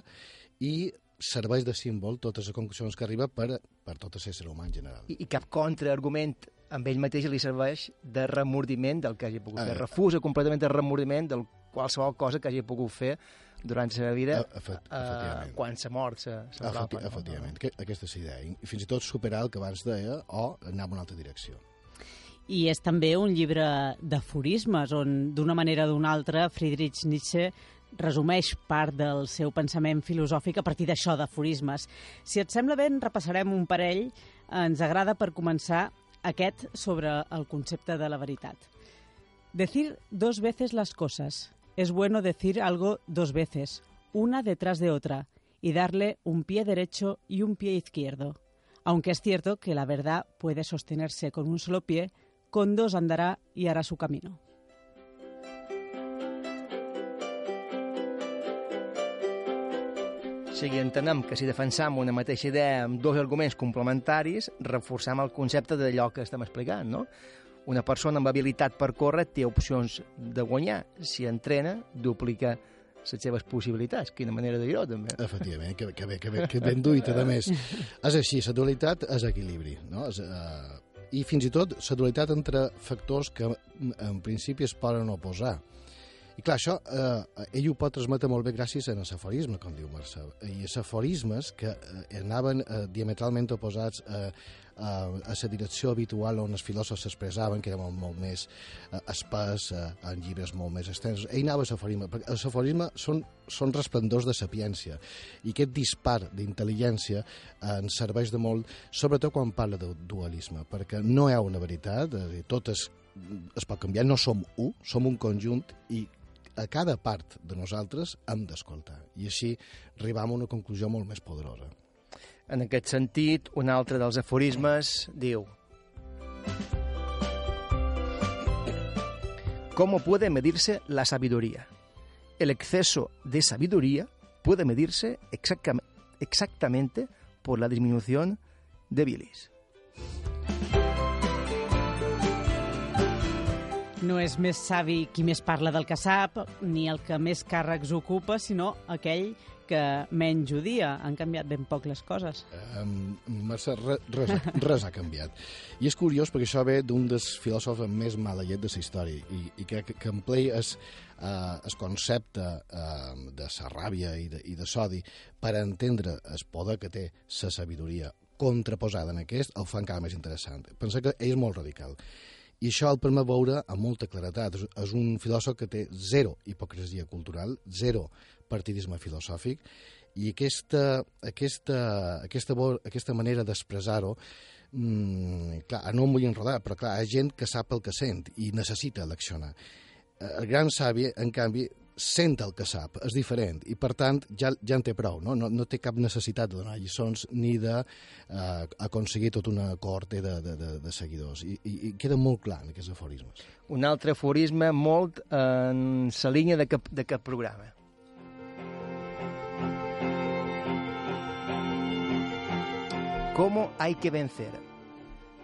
i serveix de símbol totes les conclusions que arriba per, per tot l'ésser humà en general. I, i cap contraargument amb ell mateix li serveix de remordiment del que hagi pogut fer. Eh. Refusa completament el remordiment del qualsevol cosa que hagi pogut fer durant la seva vida Eh, efect- eh, efectivament. quan s'ha mort sa, sa Efecti no? efectivament, que, aquesta és la idea. I fins i tot superar el que abans deia o anar en una altra direcció. I és també un llibre d'aforismes, on d'una manera o d'una altra Friedrich Nietzsche resumeix part del seu pensament filosòfic a partir d'això d'aforismes. Si et sembla bé, en repassarem un parell. Ens agrada per començar aquest sobre el concepte de la veritat. Decir dos veces las cosas. Es bueno decir algo dos veces, una detrás de otra, y darle un pie derecho y un pie izquierdo. Aunque es cierto que la verdad puede sostenerse con un solo pie, con dos andará y hará su camino. Sigui, entenem que si defensam una mateixa idea amb dos arguments complementaris, reforçam el concepte d'allò que estem explicant, no? Una persona amb habilitat per córrer té opcions de guanyar. Si entrena, duplica les seves possibilitats. Quina manera de dir-ho, també. Efectivament, que, que, bé, que, bé, que ben duit, a més. És així, la dualitat és equilibri, no? És, eh, I fins i tot la dualitat entre factors que en principi es poden oposar. I clar, això eh, ell ho pot transmetre molt bé gràcies a l'aforisme, com diu Marcel. I els aforismes que eh, anaven eh, diametralment oposats eh, a, a la direcció habitual on els filòsofs s'expressaven, que era molt, molt més eh, espès, eh, en llibres molt més extensos. Ell anava a l'aforisme, perquè els aforismes són, són resplendors de sapiència, i aquest dispar d'intel·ligència eh, ens serveix de molt, sobretot quan parla de dualisme, perquè no hi ha una veritat, és a dir, tot es, es pot canviar, no som un, som un conjunt, i a cada part de nosaltres hem d'escoltar. I així arribam a una conclusió molt més poderosa. En aquest sentit, un altre dels aforismes diu ¿Cómo puede medirse la sabiduría? El exceso de sabiduría puede medirse exactam- exactamente por la disminución de bilis. No és més savi qui més parla del que sap, ni el que més càrrecs ocupa, sinó aquell que menys odia. Han canviat ben poc les coses. Um, re, res, ha- res ha canviat. I és curiós perquè això ve d'un dels filòsofs amb més mala llet de la història i, i que, que emplei es, uh, el concepte uh, de la ràbia i de, i de sodi per entendre el poder que té la sabidoria contraposada en aquest, el fa encara més interessant. Pensa que ell és molt radical. I això el permet veure amb molta claretat. És, un filòsof que té zero hipocresia cultural, zero partidisme filosòfic, i aquesta, aquesta, aquesta, aquesta manera d'expressar-ho, mm, clar, no em vull enredar, però clar, hi ha gent que sap el que sent i necessita l'accionar. Eh, El gran savi, en canvi, sent el que sap, és diferent, i per tant ja, ja en té prou, no? No, no té cap necessitat de donar lliçons ni d'aconseguir tot una cohorte de, de, de, de seguidors, I, i, i queda molt clar en aquests aforismes. Un altre aforisme molt en la línia de cap, de cap programa. ¿Cómo hay que vencer?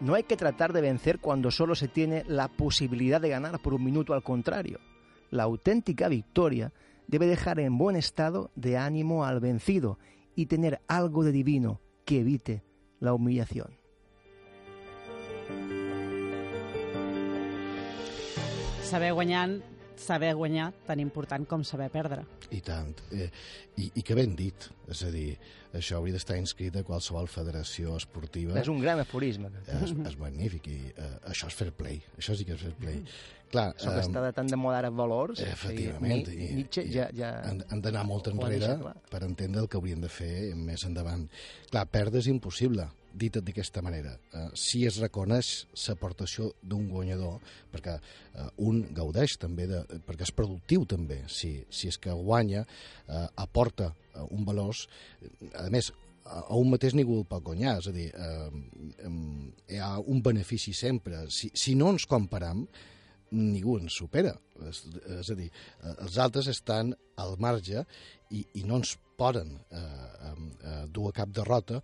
No hay que tratar de vencer cuando solo se tiene la posibilidad de ganar por un minuto al contrario. La auténtica victoria debe dejar en buen estado de ánimo al vencido y tener algo de divino que evite la humillación. Saber guanyar, saber guanyar tan important com saber perdre. I tant. Eh, i, I que ben dit. És a dir, això hauria d'estar inscrit a qualsevol federació esportiva. És un gran aforisme. És, és magnífic i uh, això és fair play, això sí que és fair play. Clar, Això que està de tant de moda ara valors. Efectivament, I, i- Nietzsche ja, ja... han, han d'anar molt enrere deixat clar. per entendre el que haurien de fer més endavant. Clar, perdre és impossible, dit d'aquesta manera. Uh, si es reconeix l'aportació d'un guanyador, perquè uh, un gaudeix també, de, perquè és productiu també, si, si és que guanya, uh, aporta uh, un valor, a més, a un mateix ningú el pot guanyar, és a dir, eh, em, hi ha un benefici sempre. Si, si no ens comparem, ningú ens supera. És, és a dir, eh, els altres estan al marge i, i no ens poden eh, eh, eh, dur a cap derrota.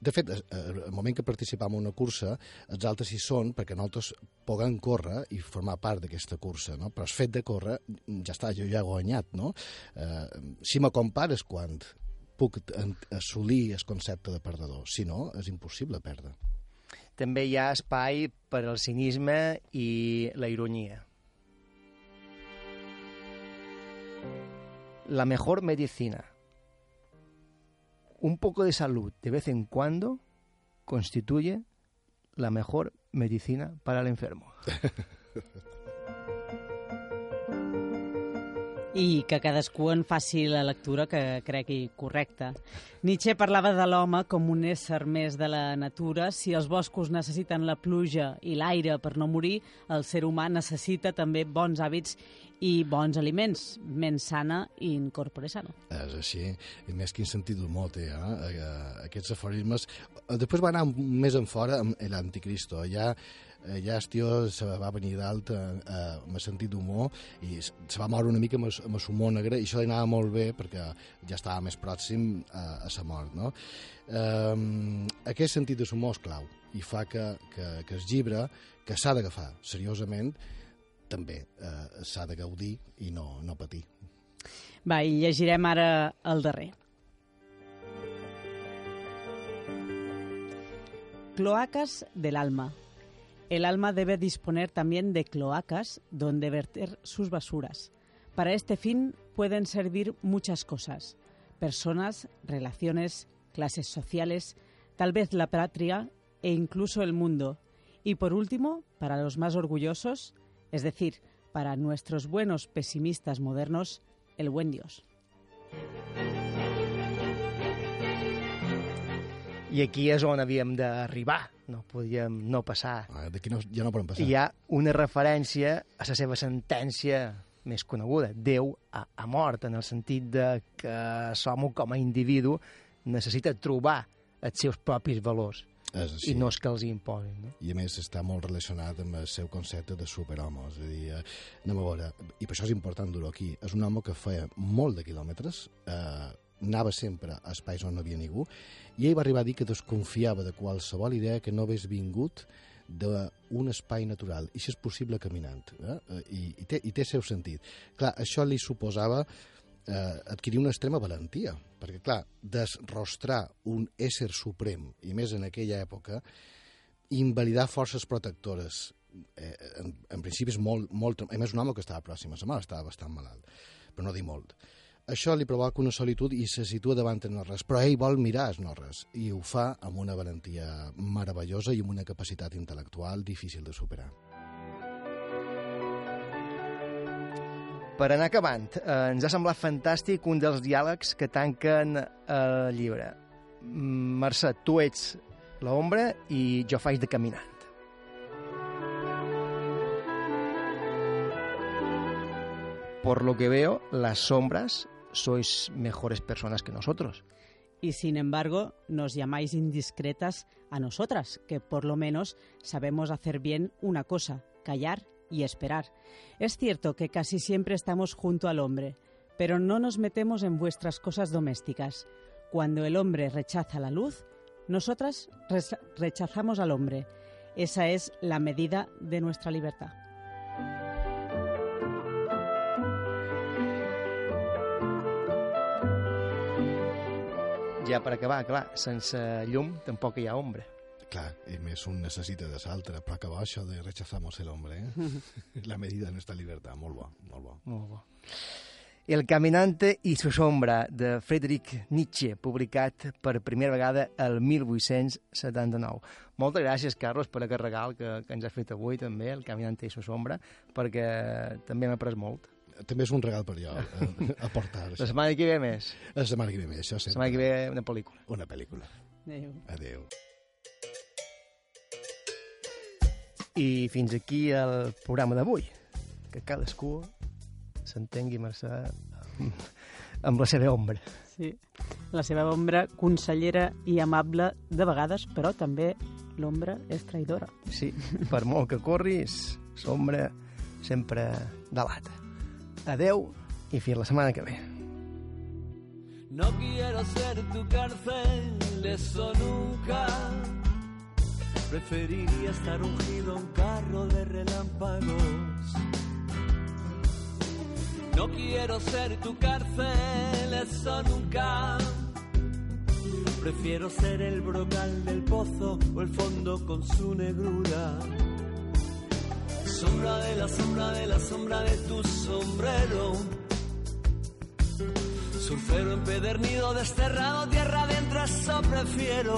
De fet, eh, el moment que participam en una cursa, els altres hi són perquè nosaltres puguem córrer i formar part d'aquesta cursa, no? però el fet de córrer, ja està, jo ja he guanyat, no? Eh, si me compares quan puc assolir el concepte de perdedor, si no, és impossible perdre. També hi ha espai per al cinisme i la ironia. La mejor medicina. Un poco de salud de vez en cuando constituye la mejor medicina para el enfermo. I que cadascú en faci la lectura que cregui correcta. Nietzsche parlava de l'home com un ésser més de la natura. Si els boscos necessiten la pluja i l'aire per no morir, el ser humà necessita també bons hàbits i bons aliments, ment sana i incorpore sano. És així, i més quin sentit d'humor té, eh? eh, aquests aforismes. Després va anar més en fora amb l'Anticristo, ja eh, ja el tio se va venir dalt eh, eh, amb sentit d'humor i se va moure una mica amb, amb humor negre i això li anava molt bé perquè ja estava més pròxim a, a sa mort, no? Eh, aquest sentit de l'humor és clau i fa que, que, que el llibre, que s'ha d'agafar seriosament, també eh, s'ha de gaudir i no, no patir. Va, i llegirem ara el darrer. Cloacas del alma. El alma debe disponer también de cloacas donde verter sus basuras. Para este fin pueden servir muchas cosas. Personas, relaciones, clases sociales, tal vez la patria e incluso el mundo. Y por último, para los más orgullosos, es decir, para nuestros buenos pesimistas modernos, el buen Dios. I aquí és on havíem d'arribar, no podíem no passar. Ah, D'aquí no, ja no podem passar. Hi ha una referència a la seva sentència més coneguda, Déu ha, ha mort, en el sentit de que l'home com a individu necessita trobar els seus propis valors És així. i no els que els imposin. No? I a més està molt relacionat amb el seu concepte de superhome, és a dir, eh, anem a veure, i per això és important dur aquí, és un home que feia molt de quilòmetres, eh, anava sempre a espais on no havia ningú, i ell va arribar a dir que desconfiava de qualsevol idea que no hagués vingut d'un espai natural, i si és possible caminant, eh? Eh, I, i, té, i té seu sentit. Clar, això li suposava eh, adquirir una extrema valentia, perquè, clar, desrostrar un ésser suprem, i més en aquella època, invalidar forces protectores, eh, en, en principi és molt, molt... A més, un home que estava pròxim a sa mare, estava bastant malalt, però no dir molt. Això li provoca una solitud i se situa davant en no res, però ell vol mirar el no res, i ho fa amb una valentia meravellosa i amb una capacitat intel·lectual difícil de superar. Per anar acabant, eh, ens ha semblat fantàstic un dels diàlegs que tanquen el llibre. Mercè, tu ets l'ombra i jo faig de caminant. Por lo que veo, las sombras sois mejores personas que nosotros. Y sin embargo, nos llamáis indiscretas a nosotras, que por lo menos sabemos hacer bien una cosa, callar y esperar. Es cierto que casi siempre estamos junto al hombre, pero no nos metemos en vuestras cosas domésticas. Cuando el hombre rechaza la luz, nosotras rechazamos al hombre. Esa es la medida de nuestra libertad. Ja per acabar, clar, sense llum tampoc hi ha ombra. Clar, i més un necessita de l'altre, que bo això de rechazamos el hombre, eh? La medida de nuestra libertad, molt bo, molt bo. Molt bo. El caminante i su sombra, de Friedrich Nietzsche, publicat per primera vegada el 1879. Moltes gràcies, Carlos, per aquest regal que, que ens ha fet avui, també, el caminante i su sombra, perquè també m'ha après molt. També és un regal per jo, eh, aportar. La setmana que ve més. La setmana que ve més, això La sempre. setmana que ve una pel·lícula. Una pel·lícula. Adéu. Adéu. I fins aquí el programa d'avui. Que cadascú s'entengui, Mercè, amb, amb la seva ombra. Sí, la seva ombra consellera i amable de vegades, però també l'ombra és traïdora. Sí, per molt que corris, l'ombra sempre delata. Adeu i fins la setmana que ve. No quiero ser tu cárcel, eso nunca. Preferiría estar ungido a un carro de relámpagos. No quiero ser tu cárcel, eso nunca. Prefiero ser el brocal del pozo o el fondo con su negrura. Sombra de la sombra de la sombra de tu sombrero. Surfero empedernido, desterrado, tierra adentro, eso prefiero.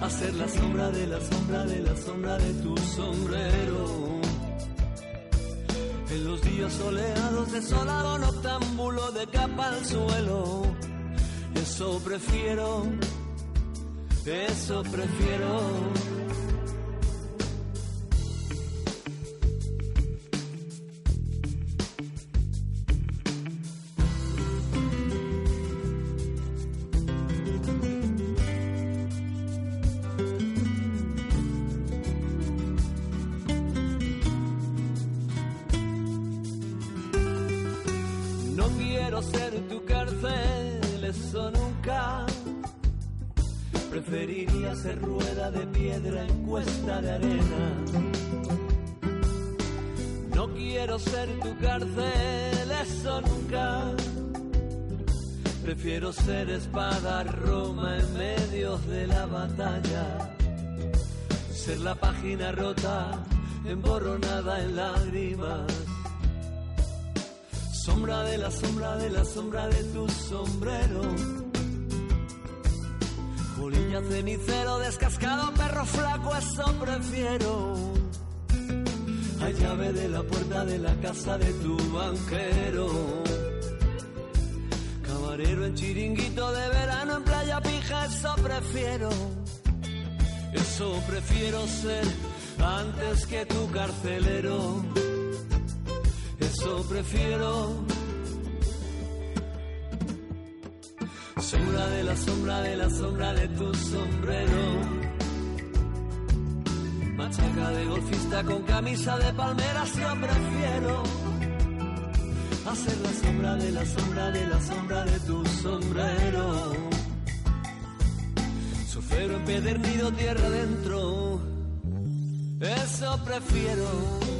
Hacer la sombra de la sombra de la sombra de tu sombrero. En los días soleados, desolado, noctámbulo de capa al suelo. Eso prefiero, eso prefiero. Preferiría ser rueda de piedra en cuesta de arena. No quiero ser tu cárcel, eso nunca. Prefiero ser espada Roma en medio de la batalla. Ser la página rota, emborronada en lágrimas. Sombra de la sombra de la sombra de tu sombrero. Colilla cenicero, descascado, perro flaco, eso prefiero. A llave de la puerta de la casa de tu banquero. Camarero en chiringuito de verano, en playa pija, eso prefiero. Eso prefiero ser antes que tu carcelero. Eso prefiero. Sombra de la sombra de la sombra de tu sombrero. Machaca de golfista con camisa de palmeras, yo prefiero. Hacer la sombra de la sombra de la sombra de tu sombrero. Surfero empedernido, tierra adentro. Eso prefiero.